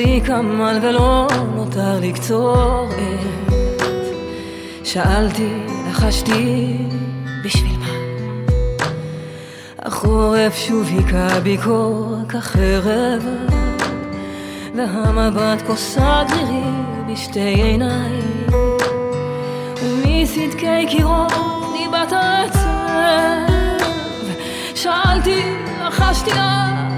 שדי כמל ולא נותר לי קצורת. שאלתי, לחשתי, בשביל מה? החורף שוב היכה בי קור כחרב, והמבט כוסת לירי בשתי עיניי. ומסדקי קירות דיבת העצב שאלתי, לחשתי עד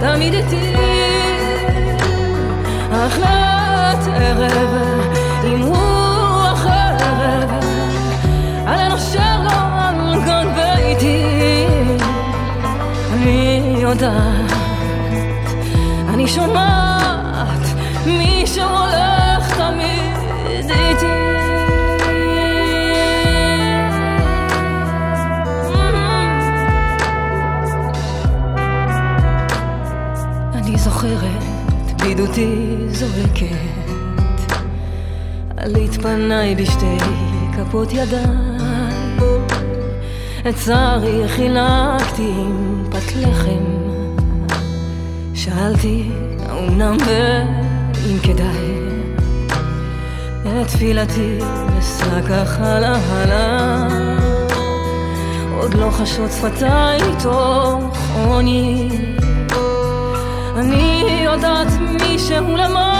תמיד איתי. החלט ערב עם רוח ערב עלינו שר לו על ביתי אני יודעת אני שומעת זועקת עלית פניי בשתי כפות ידיי. את צערי חילקתי עם פת לחם. שאלתי האומנם ואם כדאי? את תפילתי אשא ככה להלה עוד לא חשות שפתיי תוך עוני. אני יודעת מישהו למעלה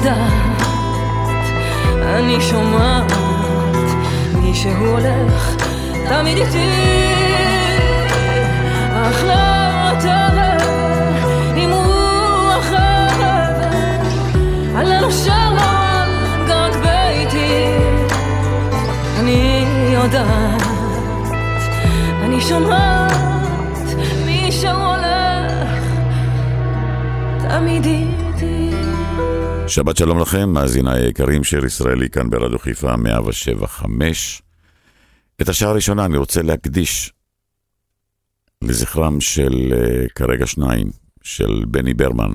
יודעת, אני שומעת מישהו הולך תמיד איתי. החלט ערב עם רוח ערב עלינו שר לו על גג ביתי. אני יודעת, אני שומעת מי שהולך תמיד איתי. שבת שלום לכם, מאזיניי היקרים, שיר ישראלי כאן ברדיו חיפה 175. את השעה הראשונה אני רוצה להקדיש לזכרם של uh, כרגע שניים, של בני ברמן,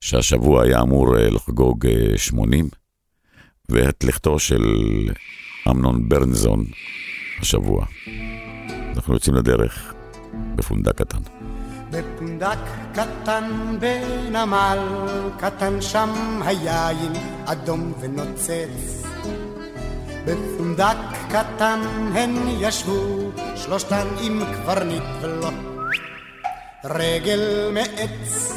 שהשבוע היה אמור uh, לחגוג uh, 80, ואת לכתו של אמנון ברנזון השבוע. אנחנו יוצאים לדרך בפונדק קטן. בפונדק קטן בנמל קטן שם היין אדום ונוצץ בפונדק קטן הן ישבו, שלושתן עם קברניט ולו רגל מעץ.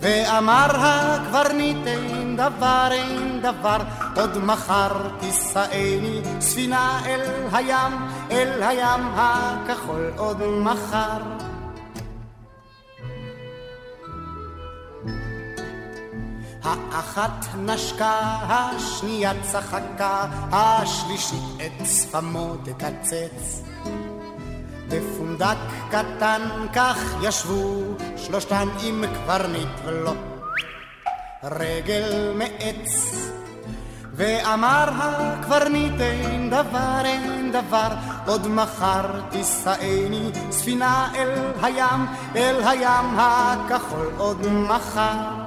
ואמר הקברניט אין דבר, אין דבר, עוד מחר תישאני ספינה אל הים, אל הים הכחול עוד מחר. האחת נשקה, השנייה צחקה, השלישית את שפמו תקצץ. בפונדק קטן כך ישבו שלושתן עם קברניט ולא רגל מעץ. ואמר הקברניט אין דבר, אין דבר, עוד מחר תישאני ספינה אל הים, אל הים הכחול עוד מחר.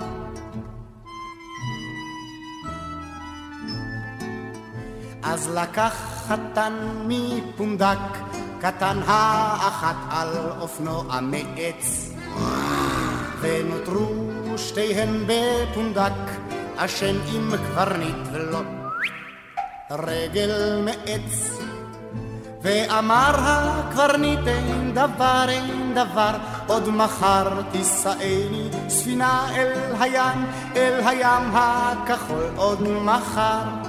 אז לקח חתן מפונדק, קטן האחת על אופנוע מעץ. ונותרו שתיהן בפונדק, אשם עם קברניט ולו רגל מעץ. ואמר הקברניט אין דבר, אין דבר, עוד מחר תישאני ספינה אל הים, אל הים הכחול עוד מחר.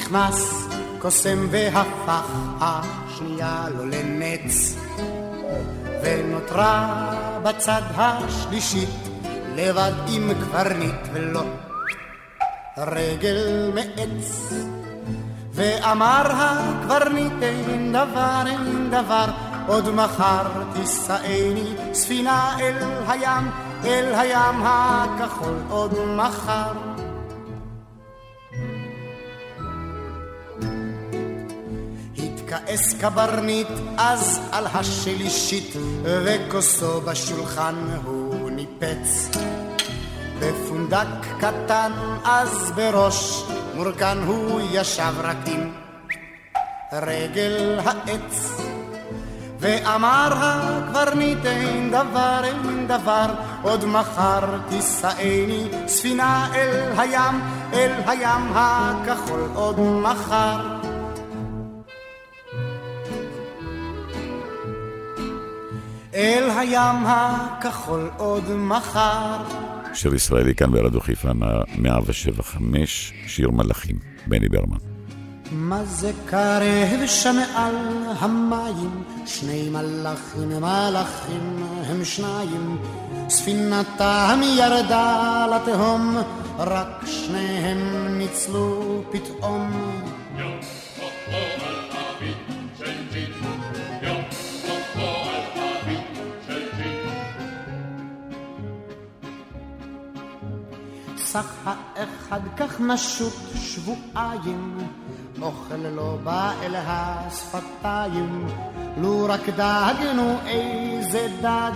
נכנס, קוסם והפך השנייה לו לנץ. ונותרה בצד השלישית, לבד עם קברניט ולו רגל מעץ. ואמר הקברניט אין דבר, אין דבר, עוד מחר תישאני ספינה אל הים, אל הים הכחול עוד מחר. כעס קברניט אז על השלישית, וכוסו בשולחן הוא ניפץ. בפונדק קטן אז בראש מורכן הוא ישב רק עם רגל העץ. ואמר הקברניט אין דבר, אין דבר, עוד מחר תישאני ספינה אל הים, אל הים הכחול עוד מחר. אל הים הכחול עוד מחר. שיר ישראלי כאן ברדיו חיפה, 175, שיר מלאכים, בני ברמן. מה זה קרב שם על המים? שני מלאכים, מלאכים הם שניים. ספינתם ירדה לתהום, רק שניהם ניצלו פתאום. סך האחד כך נשוט שבועיים, אוכל לא בא אל השפתיים, לו רק דאגנו איזה דג,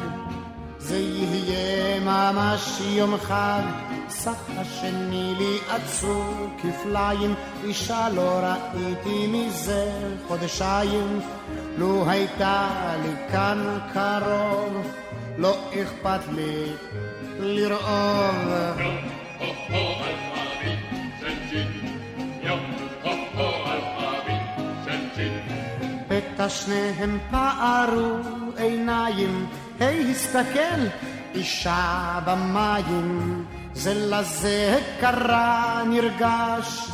זה יהיה ממש יום חג. סך השני לי עצור כפליים, אישה לא ראיתי מזה חודשיים, לו הייתה לי כאן קרוב, לא אכפת לי לרעוב. פתע שניהם פערו עיניים, היי הסתכל, אישה במים, זה לזה קרה נרגש.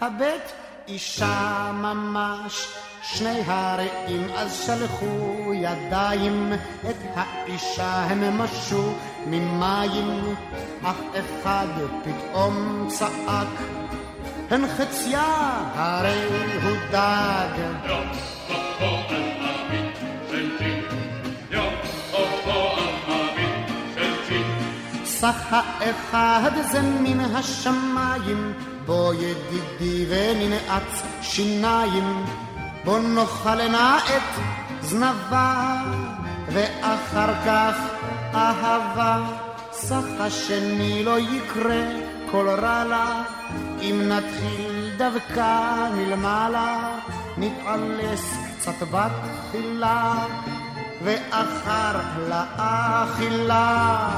הבט אישה ממש, שני הרעים אז שלחו ידיים, את האישה הם משו ממים, אך אחד פתאום צעק, הן חציה הרי הוא דג. נסח האחד זה מן השמיים, בוא ידידי וננעץ שיניים, בוא נאכלנה את זנבה, ואחר כך אהבה. סך השני לא יקרה כל רע לה, אם נתחיל דווקא מלמעלה, נתעלס קצת בתחילה, ואחר לאכילה.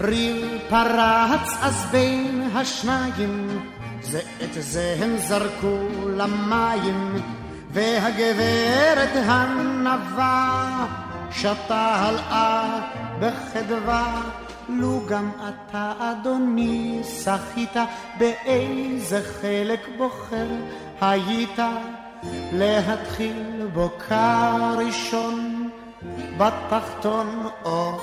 ריב פרץ אז בין השניים, זה את זה הם זרקו למים, והגברת הנבה שתה הלאה בחדווה. לו גם אתה, אדוני, שחית באיזה חלק בוחר היית להתחיל בו כראשון בתחתון או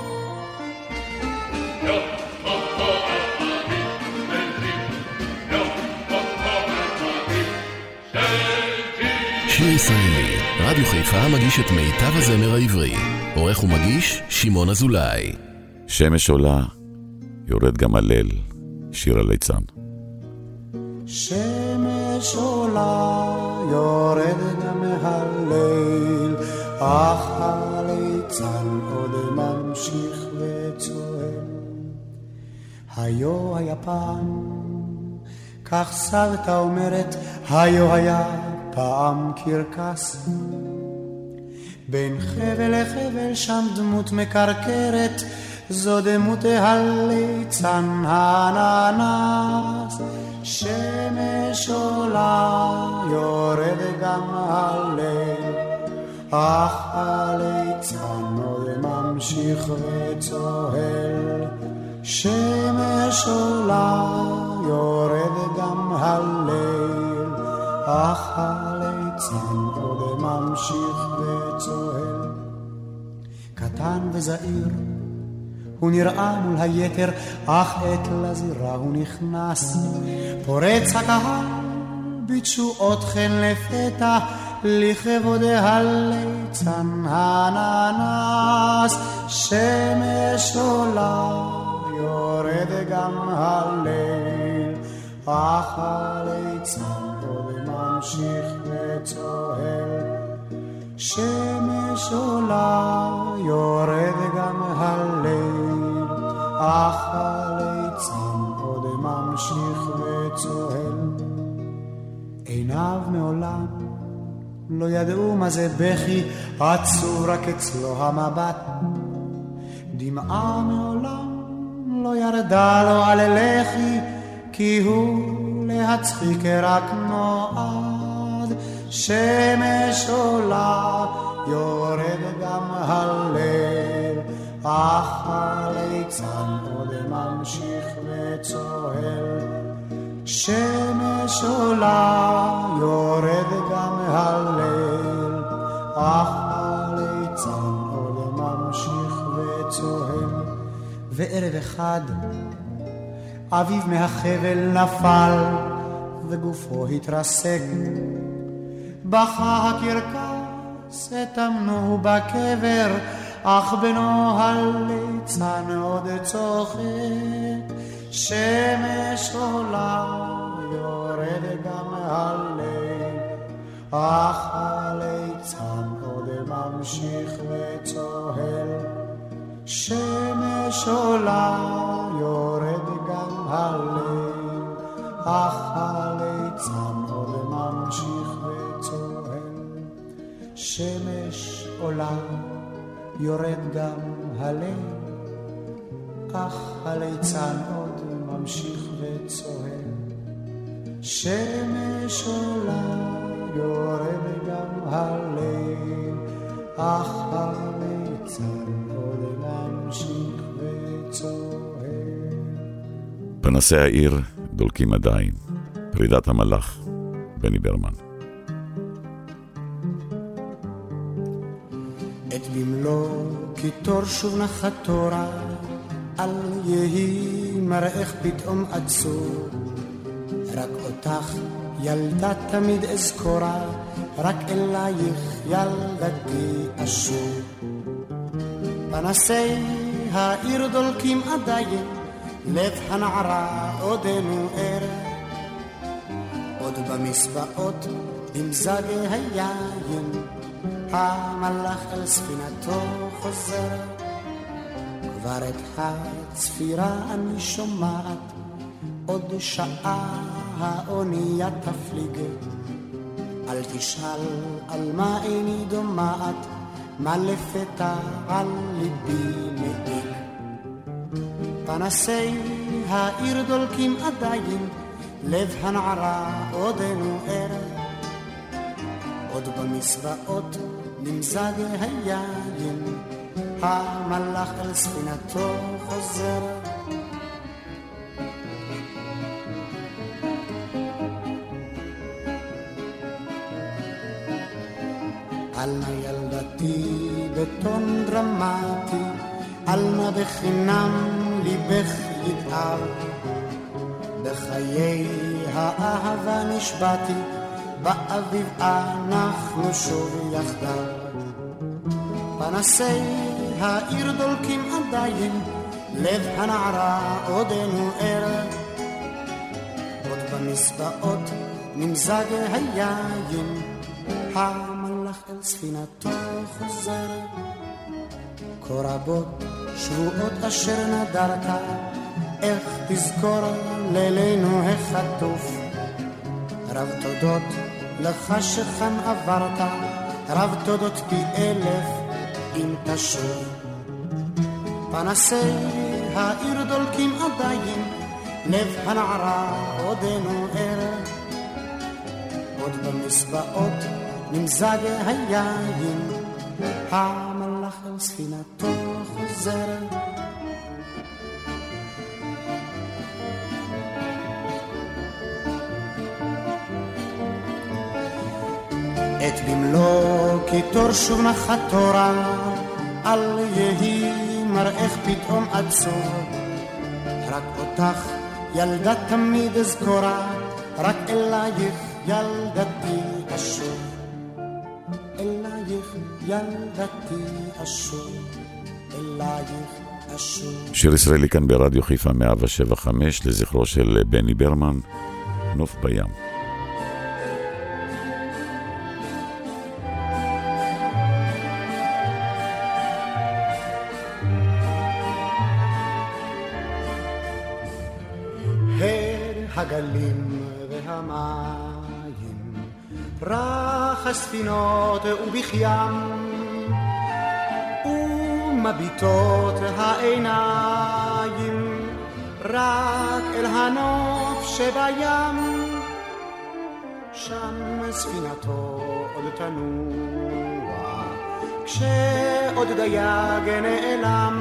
שיר ישראלי, רדיו חיפה מגיש את מיטב הזמר העברי. עורך ומגיש, שמעון אזולאי. שמש עולה, יורד גם הליל, שיר הליצן. שמש עולה, יורד גם הליל, אך הליצן היו היה פעם, כך סבתא אומרת, היו היה פעם קרקס. בין חבל לחבל שם דמות מקרקרת, זו דמות הליצן האננס. שמש עולה, יורד גם הליל, אך הליצן עוד ממשיך וצוהל. שמש עולה, יורד גם הליל, אך הליצן עוד ממשיך וצוהל. קטן וזעיר, הוא נראה מול היתר, אך עת לזירה הוא נכנס. פורץ הקהל בתשואות חן לפתע, לכבוד הליצן הננס. שמש עולה, יורד גם הליל, אך הליצן עוד ממשיך וצוהל. שמש עולה, יורד גם הליל, אך הליצן עוד ממשיך וצוהל. עיניו מעולם לא ידעו מה זה בכי, עצור רק אצלו המבט. דמעה מעולם לא ירדה לו על לחי, כי הוא להצחיק רק נועד. שמש עולה, יורד גם הליל, אך הליצן עוד ממשיך וצוהל. שמש עולה, יורד גם הליל, אך וערב אחד אביו מהחבל נפל וגופו התרסק. בכה הקרקס, הטמנו בקבר, אך בנו הליצן עוד צוחק. שמש עולה, יורד גם הליל, אך הליצן עוד ממשיך וצוהל. שמש עולה, יורד גם הליל, אך הליצן עוד ממשיך וצוהל. שמש עולה, יורד גם הליל, אך הליצן עוד ממשיך וצוהל. שמש עולה, יורד גם הליל, אך הליצן פנסי העיר דולקים עדיין. פרידת המלאך, בני ברמן. את במלוא קיטור שוב נחת תורה, אל יהי מראך פתאום עצור, רק אותך ילדה תמיד אזכורה, רק אלייך ילדתי אשור. פנסי העיר דולקים עדיין, לב הנערה עודנו ער. עוד במסבעות, במזג היין, המלאך אל ספינתו חוזר. כבר את הצפירה אני שומעת, עוד שעה האונייה תפליג. אל תשאל על מה איני דומעת, מה לפתע על ליבי מעיק. פנסי העיר דולקים עדיין, לב הנערה עודנו ער. עוד במסוואות נמזג היין, המלאך אל ספינתו חוזר. דרמטי, אל נא בחינם ליבך ידאר. בחיי האהבה נשבעתי, באביב אנחנו שוב יחדיו. פנסי העיר דולקים עדיין, לב הנערה עודנו ער. עוד במסבעות נמזג היין, המלאך אל ספינתו חוזר. כה רבות שבועות אשר נדרת, איך תזכור לילנו החטוף. רב תודות לך שכאן עברת, רב תודות פי אלף אם תשוב. פנסי העיר דולקים עדיין, לב הנערה עודנו ער. עוד במסבעות נמזג היין, ספינתו חוזר. את במלוא קיטור שוב נחת תורה, אל יהי מראך פתאום עצור. רק אותך ילדה תמיד אזכורה, רק אלייך ילדתי ילדתי אשור, אלייך אשור. שיר ישראלי כאן ברדיו חיפה 175 לזכרו של בני ברמן, נוף בים. רך הספינות ובכיים, ומביטות העיניים, רק אל הנוף שבים. שם ספינתו עוד תנוע, כשעוד דייג נעלם,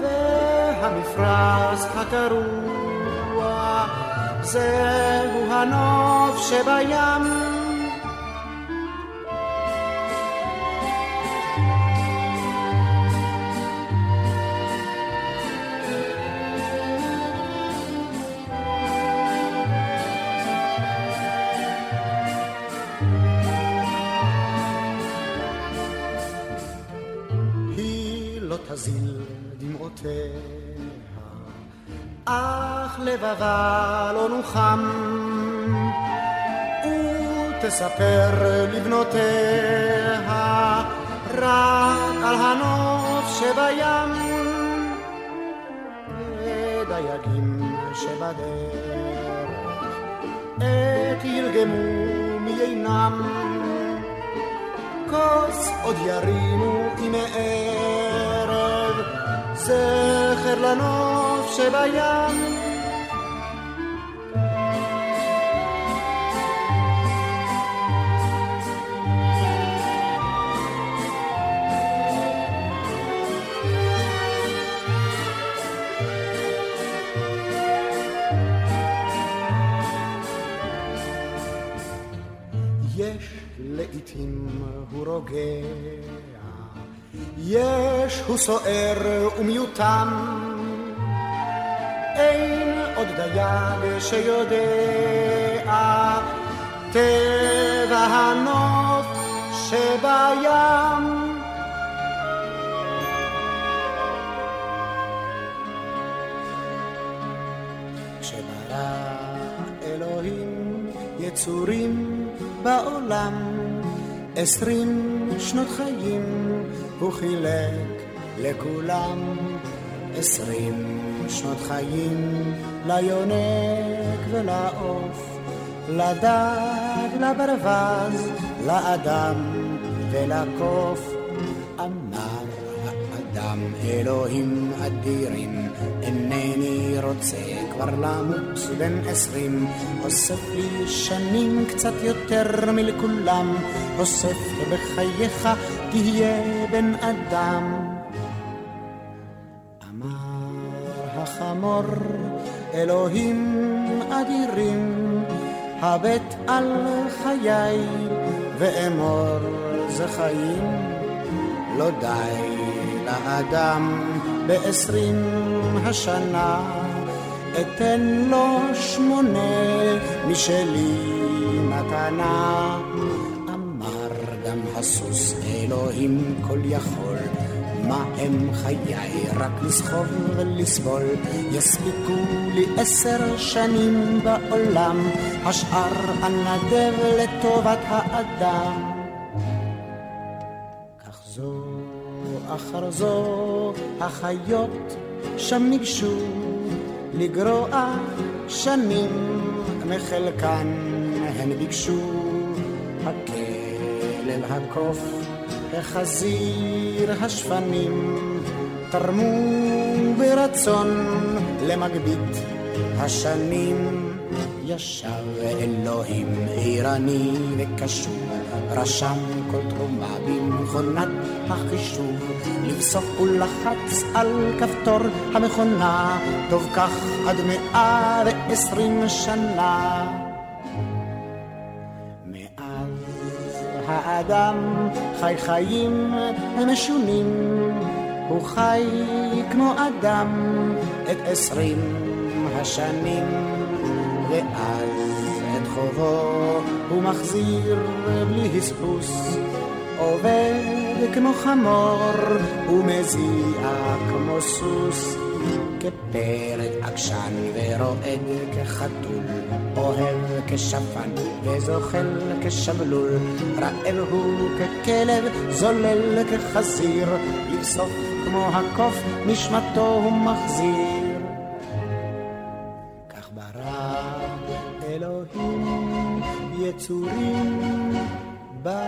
והמפרש הקרוע זהו הנוף שבים. תזיל דמעותיה. אך לבבה לא נוחם, ותספר לבנותיה רק על הנוף שבים, ודייגים שבדרך עת ירגמו מיינם, כוס עוד ירימו עם ערב, זכר לנוף שבים. יש לעתים הוא רוגע, יש הוא סוער ומיותם, ואין עוד דייג שיודע טבע הנוף שבים. כשברא אלוהים יצורים בעולם, עשרים שנות חיים הוא חילק לכולם. עשרים שנות חיים ליונק ולעוף, לדג, לברווז, לאדם ולקוף. אמר האדם, אלוהים אדירים, אינני רוצה כבר למות בן עשרים. אוסף לי שנים קצת יותר מלכולם, אוסף בחייך תהיה בן אדם. החמור, אלוהים אדירים, הבט על חיי ואמור זה חיים. לא די לאדם בעשרים השנה, אתן לו שמונה משלי מתנה. גם הסוס אלוהים כל יכול מה הם חיי? רק לסחוב ולסבול. יספיקו לי עשר שנים בעולם, השאר אנדב לטובת האדם. כך זו אחר זו החיות שם ניגשו לגרוע שנים מחלקן הן ביקשו הכלב הקוף החזיר השפנים תרמו ברצון למגבית השנים. ישב אלוהים עירני וקשוב, רשם כל תרומה במכונת החישוב, לבסוף הוא לחץ על כפתור המכונה, טוב כך עד מאה ועשרים שנה. האדם חי חיים משונים, הוא חי כמו אדם את עשרים השנים, ואז את חובו הוא מחזיר בלי הספוס, עובד כמו חמור ומזיע כמו סוס. כפרד עקשן ורועד כחתול, אוהב כשפן וזוחל כשבלול, רעב הוא ככלב, זולל כחזיר, לבסוף כמו הקוף נשמתו הוא מחזיר. כך ברא אלוהים יצורים בעולם.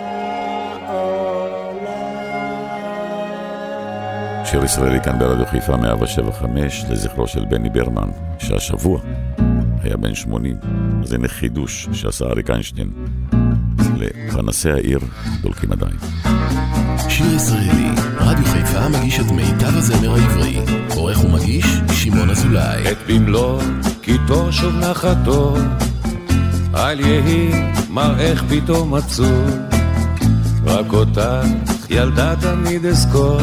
שיר ישראלי כאן ברדיו חיפה 175 לזכרו של בני ברמן, שהשבוע היה בן 80. זה הנה חידוש שעשה אריק איינשטיין לפנסי העיר דולקים עדיין. שיר ישראלי, רדיו חיפה מגיש את מיטב הזמר העברי. עורך ומגיש, שמעון אזולאי. את במלוא קיטו שוב נחתו, אל יהי מראך פתאום עצוב. רק אותך ילדה תמיד אזכור.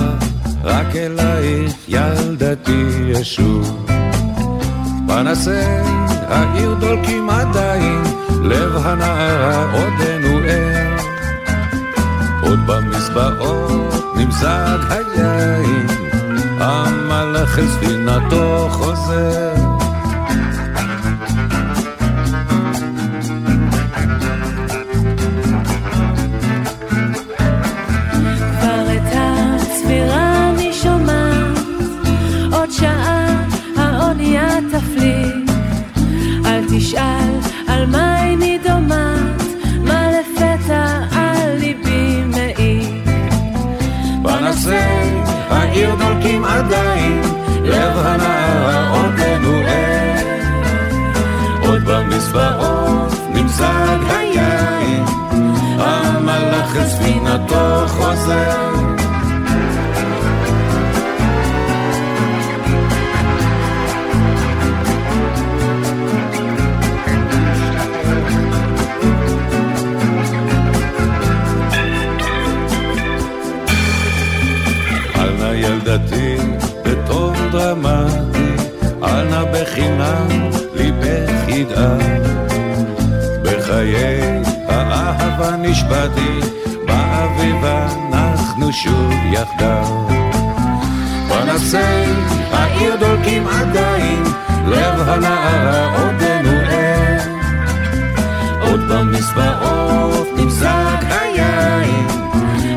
רק אלייך ילדתי ישוב. פנסי העיר דולקים עדיין, לב הנערה עודנו ער. עוד במזבעות נמזג היין, המלאך אל ספינתו חוזר. עדיין, לב הנער עודנו ער. עוד במזבעות נמזג היין, המלאך את ספינתו חוזר. נשבעתי, באביב אנחנו שוב יחדיו. פנסי העיר דולקים עדיין, לב הנערה עודנו ער. עוד במזבעות נמזג היין,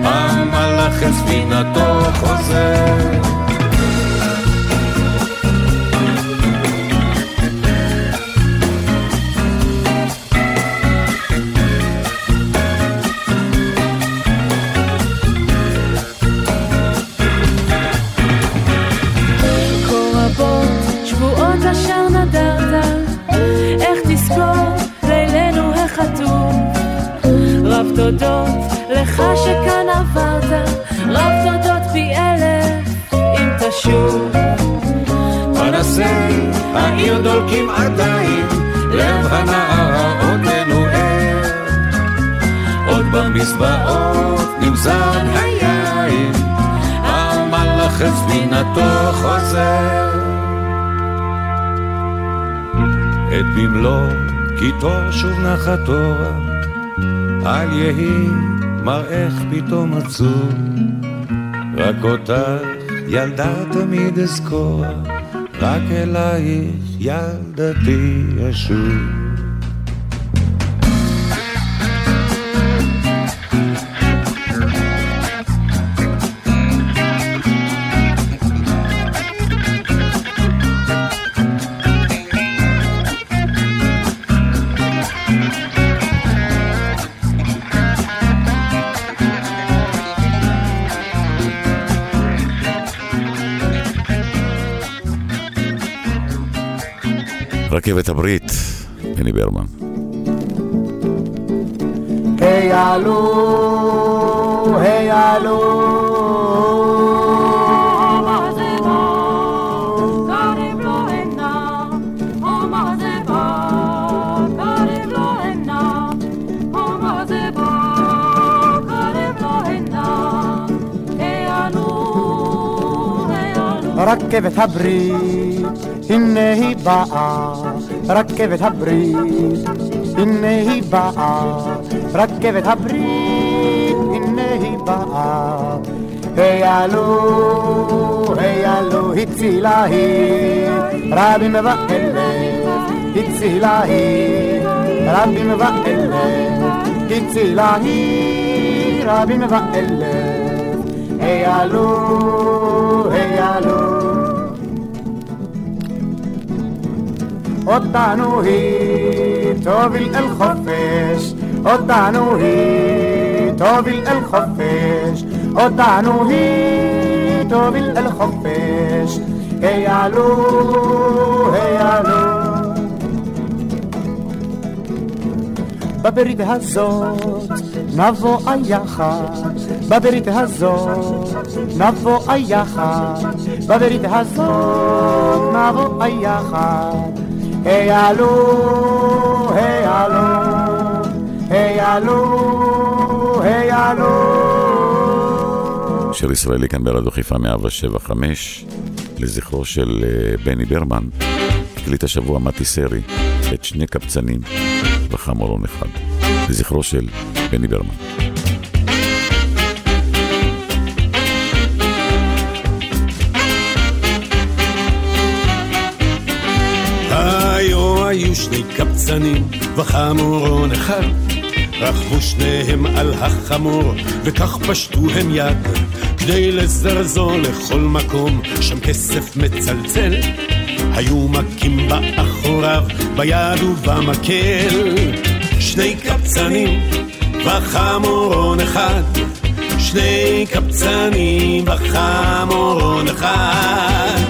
המלאך אל ספינתו חוזר. תודות לך שכאן עברת, רב תודות פי אלף אם תשוב. פנסי העיר דולקים עדיין, לב הנער עודנו ער. עוד במזבעות נמזג היין, המלאך את ספינתו חוזר. את במלוא קיטור שוב נחת אורה אל יהי מראך פתאום עצוב, רק אותך ילדה תמיד אזכור, רק אלייך ילדתי אשוב. רכבת הברית, בני ברמן. היי עלו, היי עלו רכבת הברית, הנה היא באה, רכבת הברית, הנה היא באה, רכבת הברית, הנה היא באה. היי עלו, היי עלו, הצילה היא, רבים ואלף, הצילה היא, רבים ואלף, הצילה היא, רבים ואלף. היי אותנו היא תוביל אל חופש, אותנו היא תוביל אל חופש, אותנו היא תוביל אל חופש, היעלו, היעלו. בברית הזאת נבוא היחד, בברית הזאת נבוא היחד, בברית הזאת נבוא היחד. היי עלו, היי עלו, היי עלו, היי עלו. שיר ישראלי כאן ברדיו חיפה 175, לזכרו של אה, בני ברמן, הקליט השבוע מתי סרי את שני קבצנים וחמורון אחד, לזכרו של בני ברמן. היו שני קבצנים וחמורון אחד. רכבו שניהם על החמור וכך פשטו הם יד כדי לזרזו לכל מקום שם כסף מצלצל. היו מכים באחוריו ביד ובמקל. שני קבצנים וחמורון אחד. שני קבצנים וחמורון אחד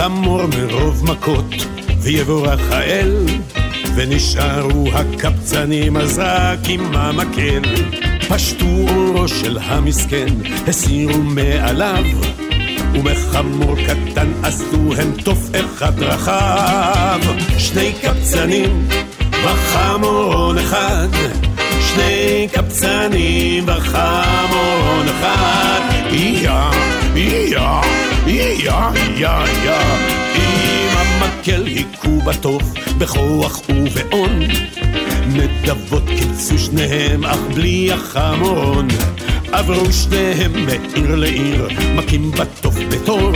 החמור מרוב מכות, ויבורך האל, ונשארו הקבצנים אז רק עם המקל. פשטו אורו של המסכן, הסירו מעליו, ומחמור קטן עשו הם תוף אחד רחב. שני קבצנים וחמורון אחד, שני קבצנים וחמורון אחד. איה, איה, איה, איה, איה. עם המקל היכו בתוף בכוח ובאון. נדבות קיצו שניהם, אך בלי החמורון. עברו שניהם מעיר לעיר, מכים בתוף בתור.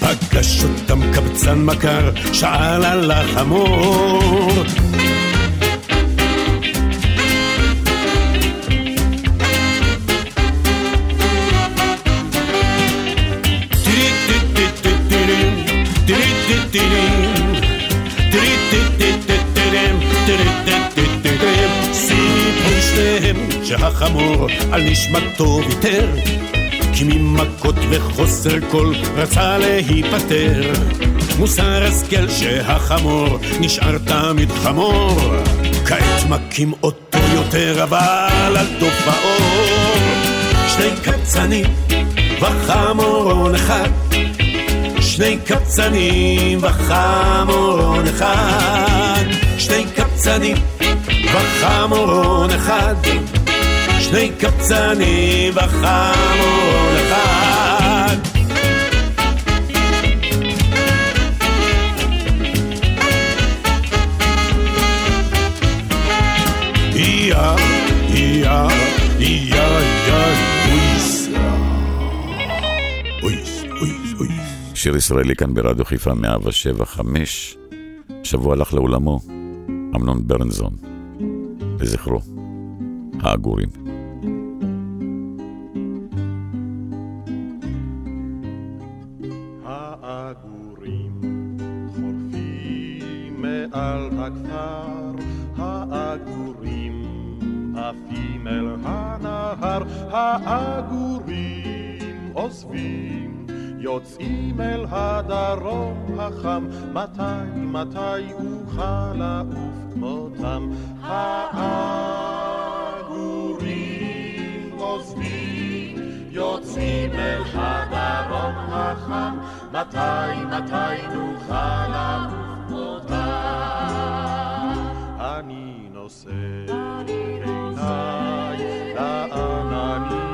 פגש אותם קבצן מכר, שאל על החמור. שהחמור על נשמתו ויתר כי ממכות וחוסר כל רצה להיפטר. מוסר השכל שהחמור נשאר תמיד חמור. כעת מכים אותו יותר אבל על תופעות. שני קבצנים וחמורון אחד. שני קבצנים וחמורון אחד. שני קבצנים וחמורון אחד. שני קבצנים וחמור אחד. אויס, אויס, אויס. שיר ישראלי כאן ברדיו חיפה 107 5. שבוע הלך לעולמו, אמנון ברנזון, לזכרו. העגורים עוזבים, יוצאים אל הדרום החם, מתי, מתי אוכל לעוף כמותם? העגורים עוזבים, יוצאים אל הדרום החם, מתי, מתי נוכל לעוף כמותם? אני נושא עיניי לעננים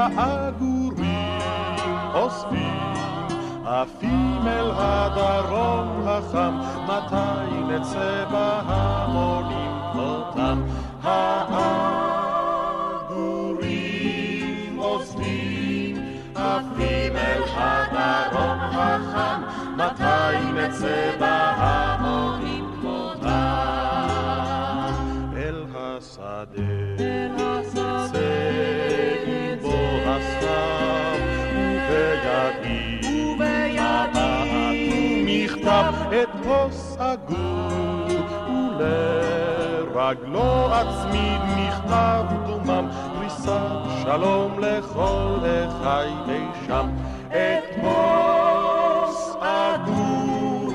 העגורים אוספים עפים אל הדרום החם, מתי נצא בהמונים אותם? העגורים עוזבים, עפים אל הדרום החם, מתי נצא בהמונים אותם? אל השדה, ולרגלו אצמיד מכתב דומם, פריסת שלום לכל אחי אי שם. את כוס אגור,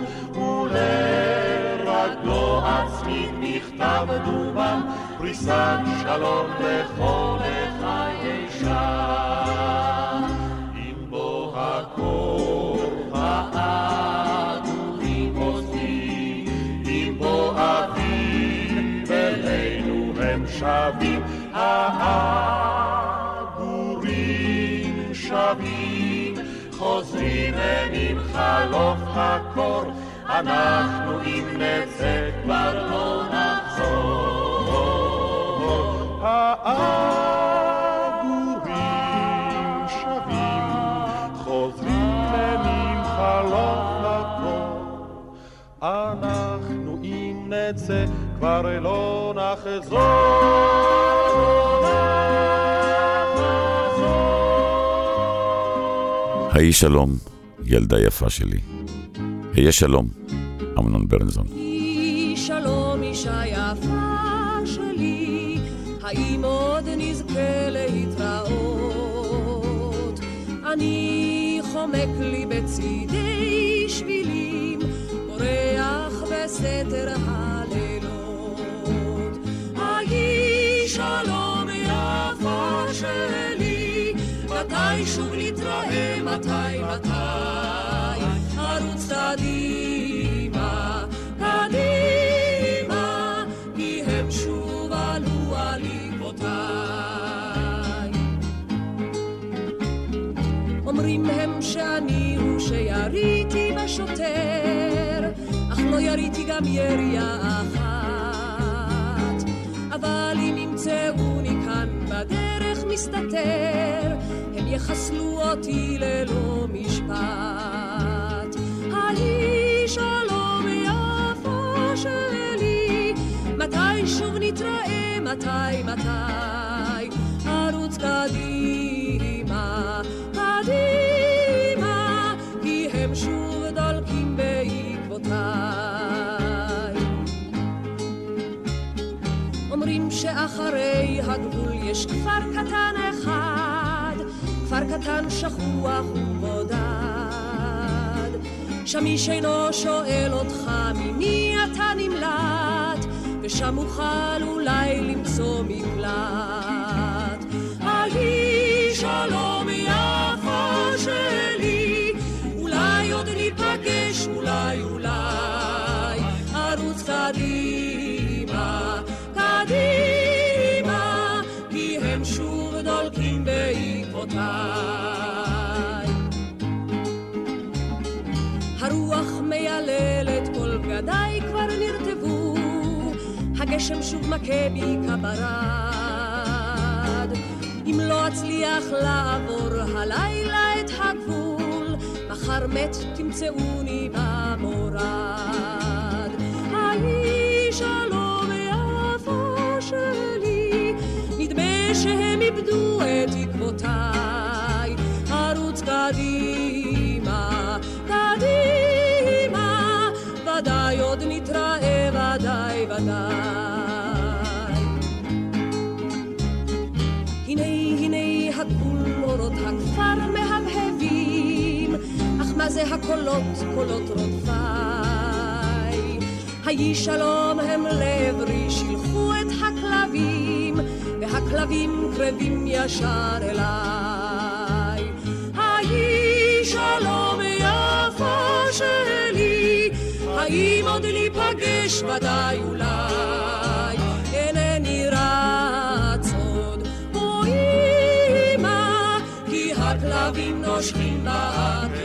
ולרגלו אצמיד מכתב דומם, פריסת שלום לכל אחי עם חלוף הקור, אנחנו אם נצא כבר לא נחזור. העגורים שבים, חוזרים עם חלוף הקור. אנחנו אם נצא כבר לא נחזור. היי שלום, ילדה יפה שלי. היה שלום, אמנון ברנזון. שלום אישה יפה שלי, האם עוד נזכה להתראות? אני חומק לי בצידי שבילים, בורח בסתר הלילות. היי שלום יפה שלי, מתי שוב נתראה, מתי, מתי, ערוץ קדימה, קדימה, כי הם שוב עלו על עקבותיי. אומרים הם שאני הוא שיריתי בשוטר, אך לא יריתי גם ירייה אחת. אבל אם ימצאוני כאן בדרך מסתתר, יחסלו אותי ללא משפט. ההיא שלום יפה שלי, מתי שוב נתראה, מתי, מתי, ערוץ קדימה, קדימה, כי הם שוב דולקים בעקבותיי. אומרים שאחרי הגבול יש כפר קטן קטן שכוח ובודד. שם איש אינו שואל אותך ממי אתה נמלט, ושם אוכל אולי למצוא מקלט. ההיא שלום הגשם שוב מכה בי כברד. אם לא אצליח לעבור הלילה את הגבול, מחר מת תמצאוני במורד. ההיא שלום יפה שלי, נדמה שהם איבדו את עקבותיי. ערוץ קדימה, קדימה, ודאי עוד נתראה, ודאי, ודאי. מה זה הקולות, קולות רודפיי? היהי שלום הם לעברי, שילחו את הכלבים, והכלבים קרבים ישר אליי. היהי שלום יפה שלי, האם עוד ניפגש ודאי אולי? אינני רץ עוד, או אמא, כי הכלבים נושכים בעקביי.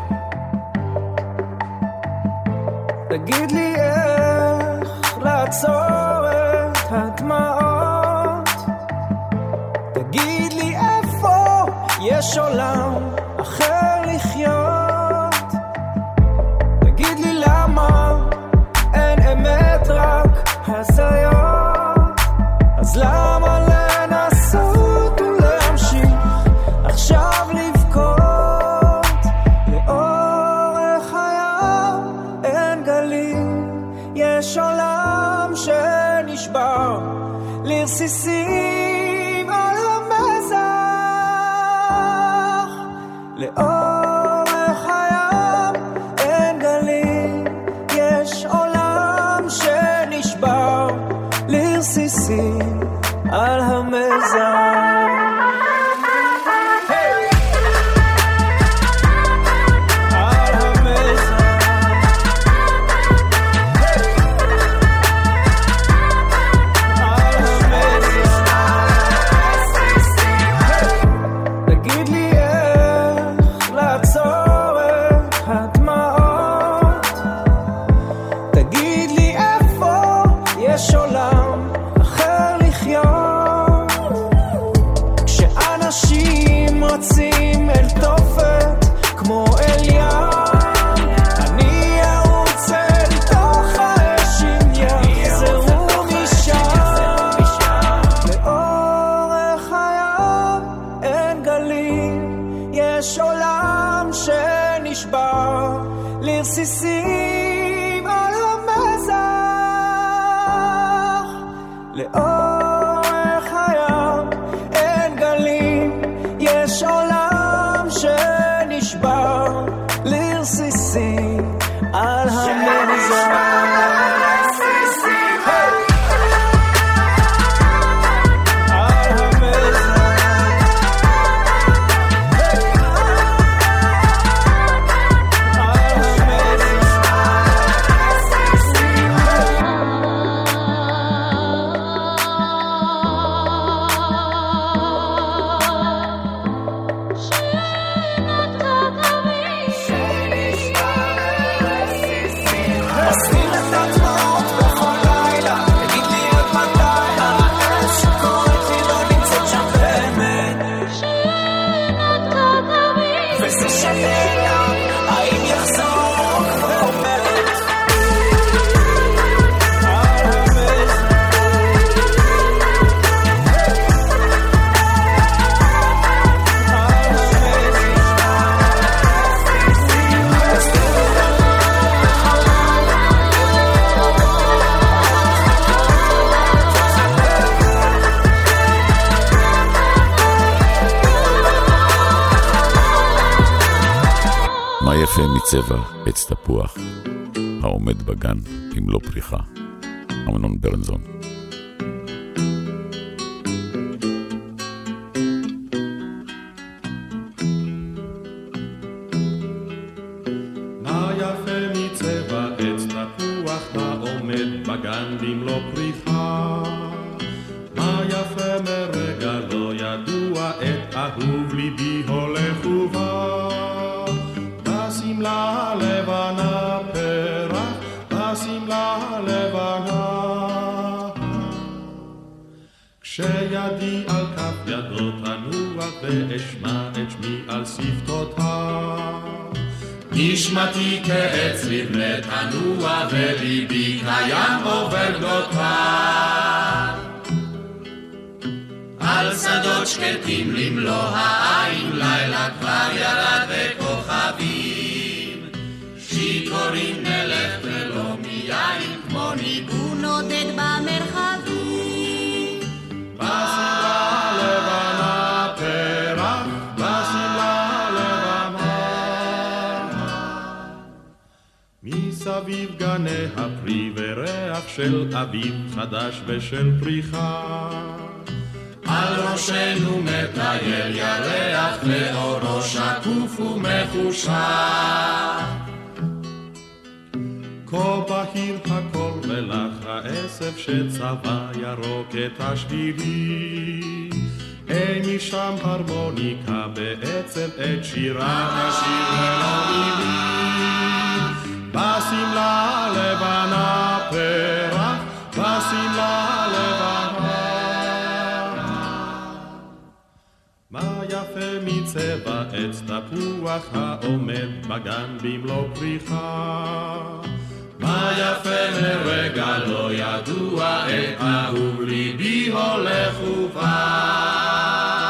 מצבע עץ תפוח, העומד בגן עם לא פריחה. אמנון ברנזון. חדש ושל פריחה. על ראשנו מטייל ירח לאורו שקוף ומחושב. כה בהיר הכל ולך העשב שצבע ירוק את השבילי. אין משם הרמוניקה בעצב את שירת השיר ולא מילים. בשמלה לבנה פרח, בשמלה לבנה. מה יפה מצבע עץ תפוח העומד בגן במלוא פריחה. מה יפה מרגע לא ידוע, את אהוב ליבי הולך ובא.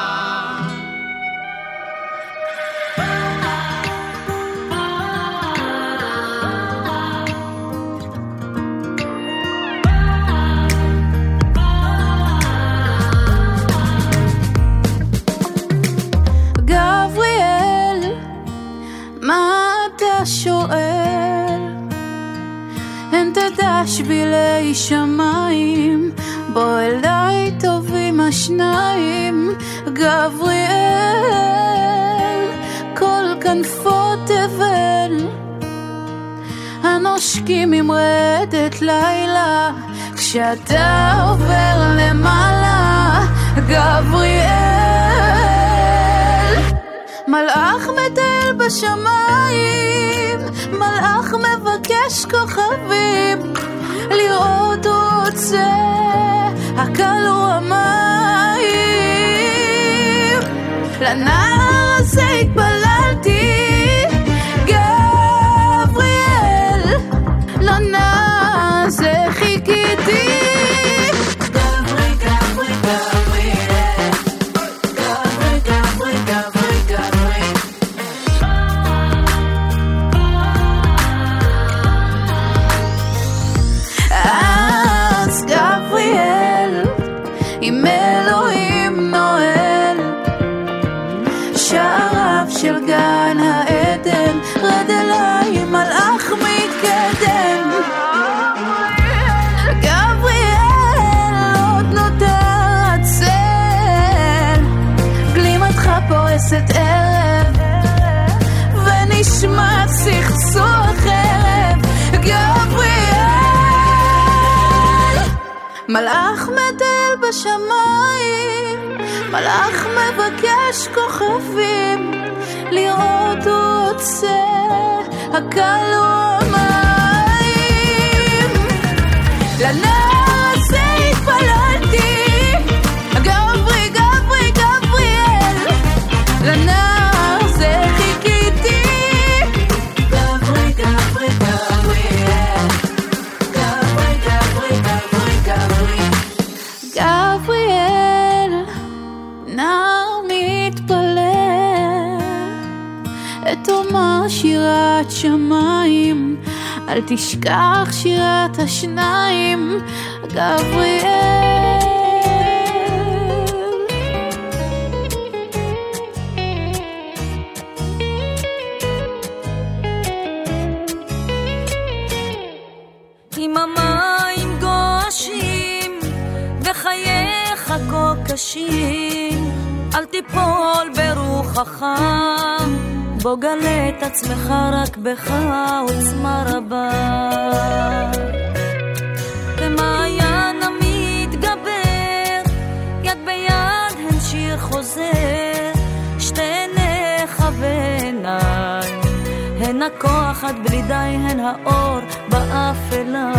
שואל? אין תדע שבילי שמיים, בוא אליי טובים השניים, גבריאל, כל כנפות תבל, הנושקים עם רדת לילה, כשאתה עובר למעלה, גבריאל. מלאך מטייל בשמיים, מלאך מבקש כוכבים, לראות רוצה, הקל הוא המים. לנער הזה התפללתי, מלאך מבקש כוכבים, לראות הוא רוצה, הקל הוא אל תשכח שירת השניים, גבריאל. את עצמך רק בך עוצמה רבה. במעיין המתגבר, יד ביד הן שיר חוזר, שתי עיניך ועיניי, הן הכוח עד בלי די, הן האור באפלה.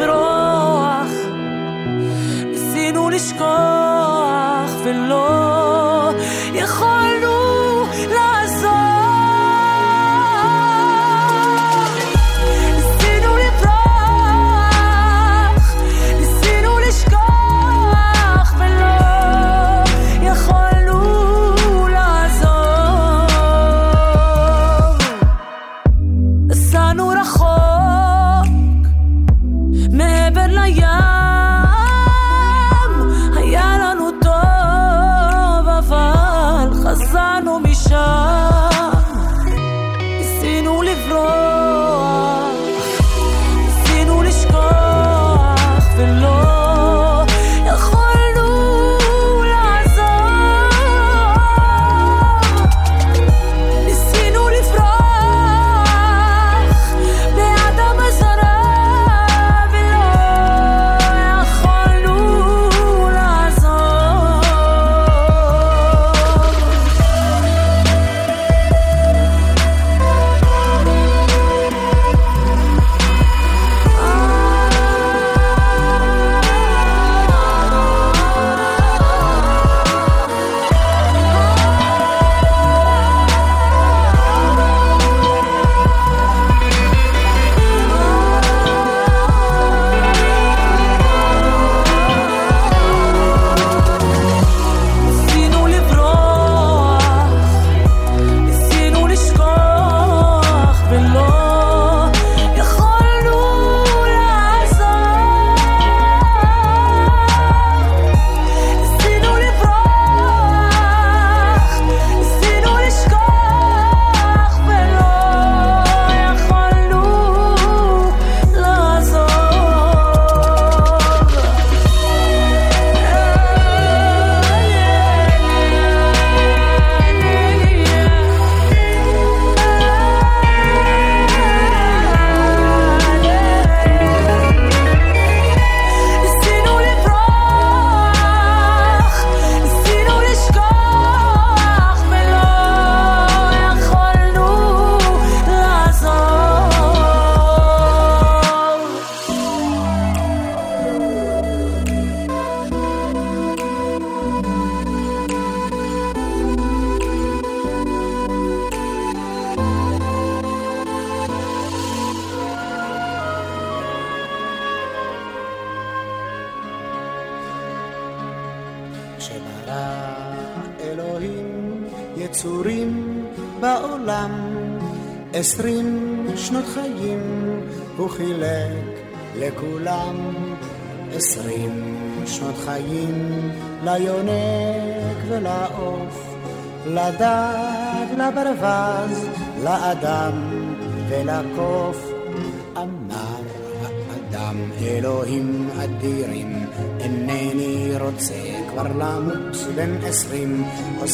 hospital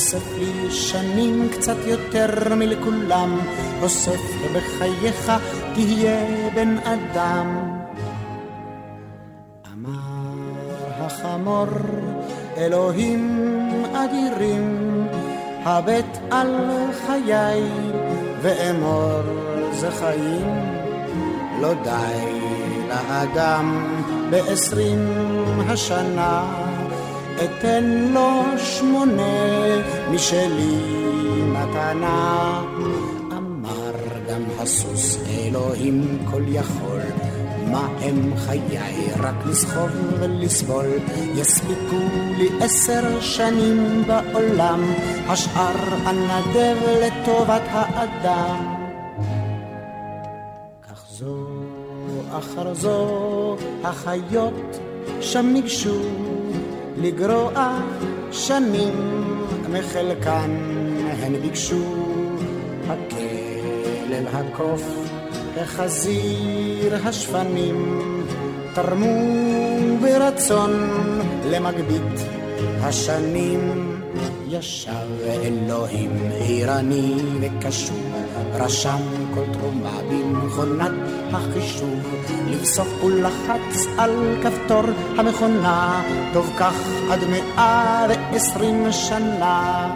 אוסף לי שנים קצת יותר מלכולם, אוסף בחייך תהיה בן אדם. החמור, אלוהים אדירים, הבט על חיי ואמור זה חיים. לא די לאדם בעשרים השנה, אתן לו שמונה משלי מתנה. אמר גם הסוס אלוהים כל יכול מה הם חיי? רק לסחוב ולסבול. יספיקו לי עשר שנים בעולם, השאר אנדב לטובת האדם. כך זו אחר זו החיות שם ניגשו לגרוע שנים מחלקן הן ביקשו הכלב הקוף החזיר השפנים תרמו ברצון למגבית השנים. ישב אלוהים עירני וקשוב, רשם כל תרומה במכונת החישוב, לבסוף הוא לחץ על כפתור המכונה, טוב כך עד מאה ועשרים שנה.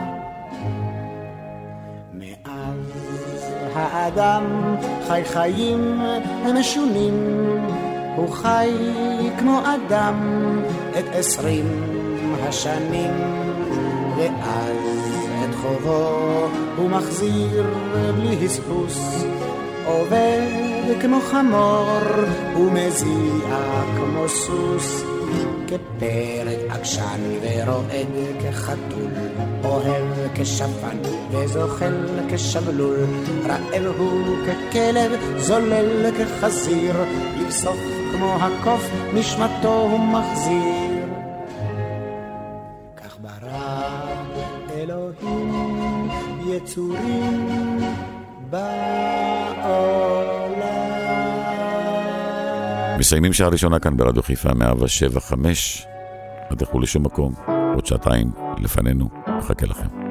האדם חי חיים משונים, הוא חי כמו אדם את עשרים השנים, ואז חובו הוא מחזיר בלי הספוס, עובד כמו חמור ומזיע כמו סוס. כפרד עקשן ורועד כחתול, אוהב כשפן וזוחל כשבלול, רעב הוא ככלב, זולל כחזיר, לבסוף כמו הקוף נשמתו הוא מחזיר. יצורים בעולם. מסיימים שעה ראשונה כאן ברדיו חיפה 175. לא תלכו לשום מקום, עוד שעתיים לפנינו, מחכה לכם.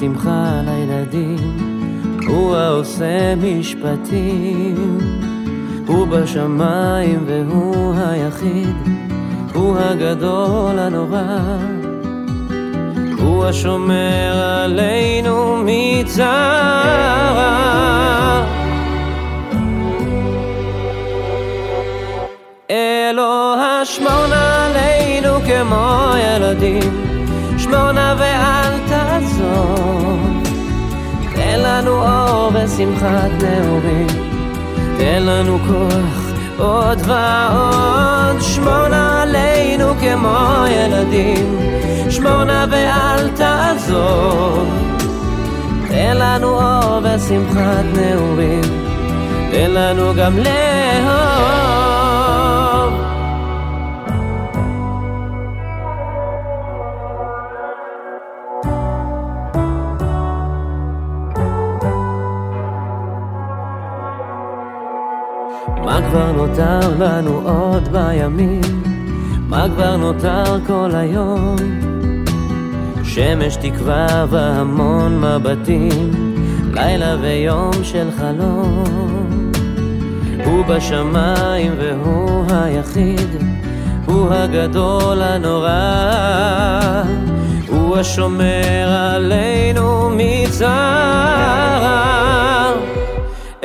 שמחה לילדים, הוא העושה משפטים, הוא בשמיים והוא היחיד, הוא הגדול הנורא, הוא השומר עלינו מצרה. אלוה שמור עלינו כמו ילדים, שמור נא ואל לנו אור ושמחת נעורים, תן לנו כוח עוד ועוד. שמור נא עלינו כמו ילדים, שמור נא ואל תעזוב. תן לנו אור ושמחת נעורים, תן לנו גם לאהוב. כבר נותר לנו עוד בימים? מה כבר נותר כל היום? שמש תקווה והמון מבטים, לילה ויום של חלום. הוא בשמיים והוא היחיד, הוא הגדול הנורא, הוא השומר עלינו מצער.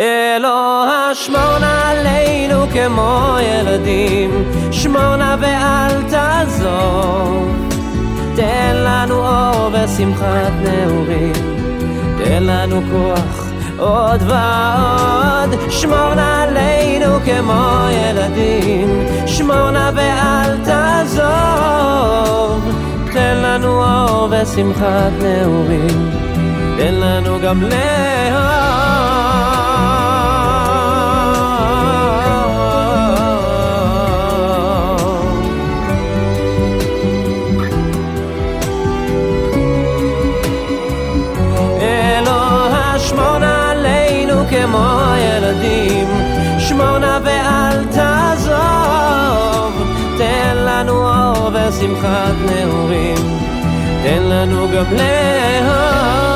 אלוה שמור עלינו כמו ילדים, שמור נא ואל תעזוב. תן לנו אור ושמחת נעורים, תן לנו כוח עוד ועוד, שמור נא עלינו כמו ילדים, שמור נא ואל תעזוב. תן לנו אור ושמחת נעורים, תן לנו גם לאהוב. אור ושמחת נעורים, תן לנו גם לאהוב.